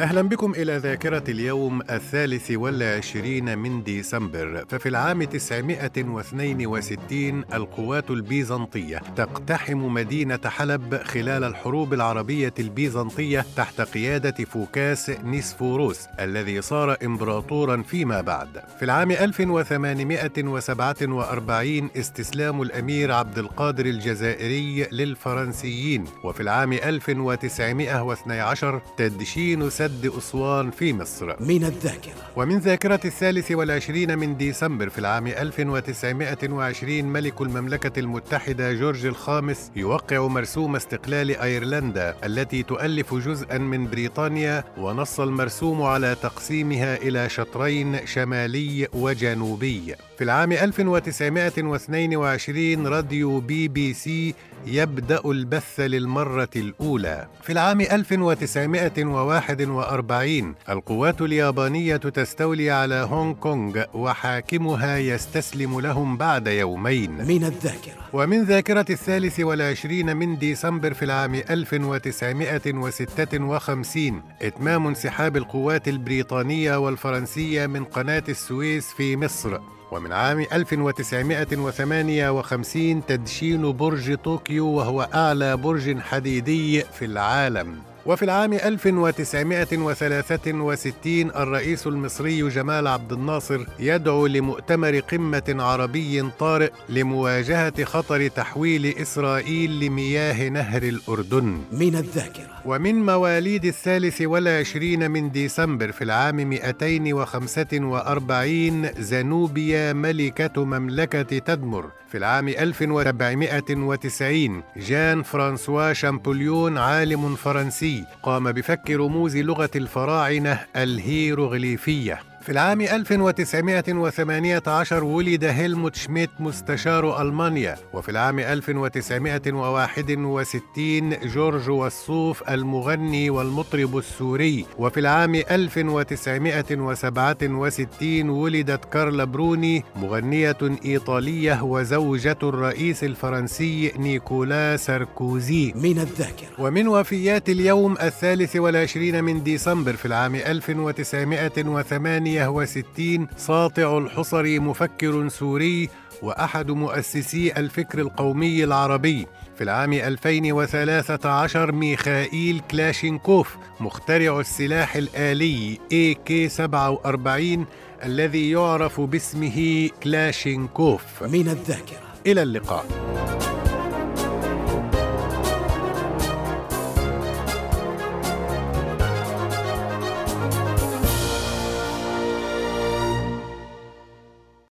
أهلا بكم إلى ذاكرة اليوم الثالث والعشرين من ديسمبر. ففي العام 962 القوات البيزنطية تقتحم مدينة حلب خلال الحروب العربية البيزنطية تحت قيادة فوكاس نيسفوروس الذي صار إمبراطورا فيما بعد. في العام 1847 استسلام الأمير عبد القادر الجزائري للفرنسيين. وفي العام 1912 تدشين سد سد أسوان في مصر. من الذاكرة. ومن ذاكرة الثالث والعشرين من ديسمبر في العام 1920 ملك المملكة المتحدة جورج الخامس يوقع مرسوم استقلال أيرلندا التي تؤلف جزءا من بريطانيا ونص المرسوم على تقسيمها إلى شطرين شمالي وجنوبي. في العام 1922 راديو بي بي سي يبدأ البث للمرة الأولى. في العام 1941 القوات اليابانية تستولي على هونغ كونغ وحاكمها يستسلم لهم بعد يومين. من الذاكرة. ومن ذاكرة الثالث والعشرين من ديسمبر في العام 1956 إتمام انسحاب القوات البريطانية والفرنسية من قناة السويس في مصر. ومن عام 1958 تدشين برج طوكيو وهو أعلى برج حديدي في العالم. وفي العام 1963 الرئيس المصري جمال عبد الناصر يدعو لمؤتمر قمة عربي طارئ لمواجهة خطر تحويل إسرائيل لمياه نهر الأردن. من الذاكرة. ومن مواليد الثالث والعشرين من ديسمبر في العام 245 زنوبيا ملكة مملكة تدمر. في العام 1790 جان فرانسوا شامبوليون عالم فرنسي قام بفك رموز لغة الفراعنة الهيروغليفية. في العام 1918 ولد هيلموت شميت مستشار ألمانيا وفي العام 1961 جورج وصوف المغني والمطرب السوري وفي العام 1967 ولدت كارلا بروني مغنية إيطالية وزوجة الرئيس الفرنسي نيكولا ساركوزي. من الذاكرة. ومن وفيات اليوم الثالث والعشرين من ديسمبر في العام 1908 1960 ساطع الحصري مفكر سوري وأحد مؤسسي الفكر القومي العربي. في العام 2013 ميخائيل كلاشينكوف مخترع السلاح الآلي AK-47 الذي يعرف باسمه كلاشينكوف. من الذاكرة. إلى اللقاء.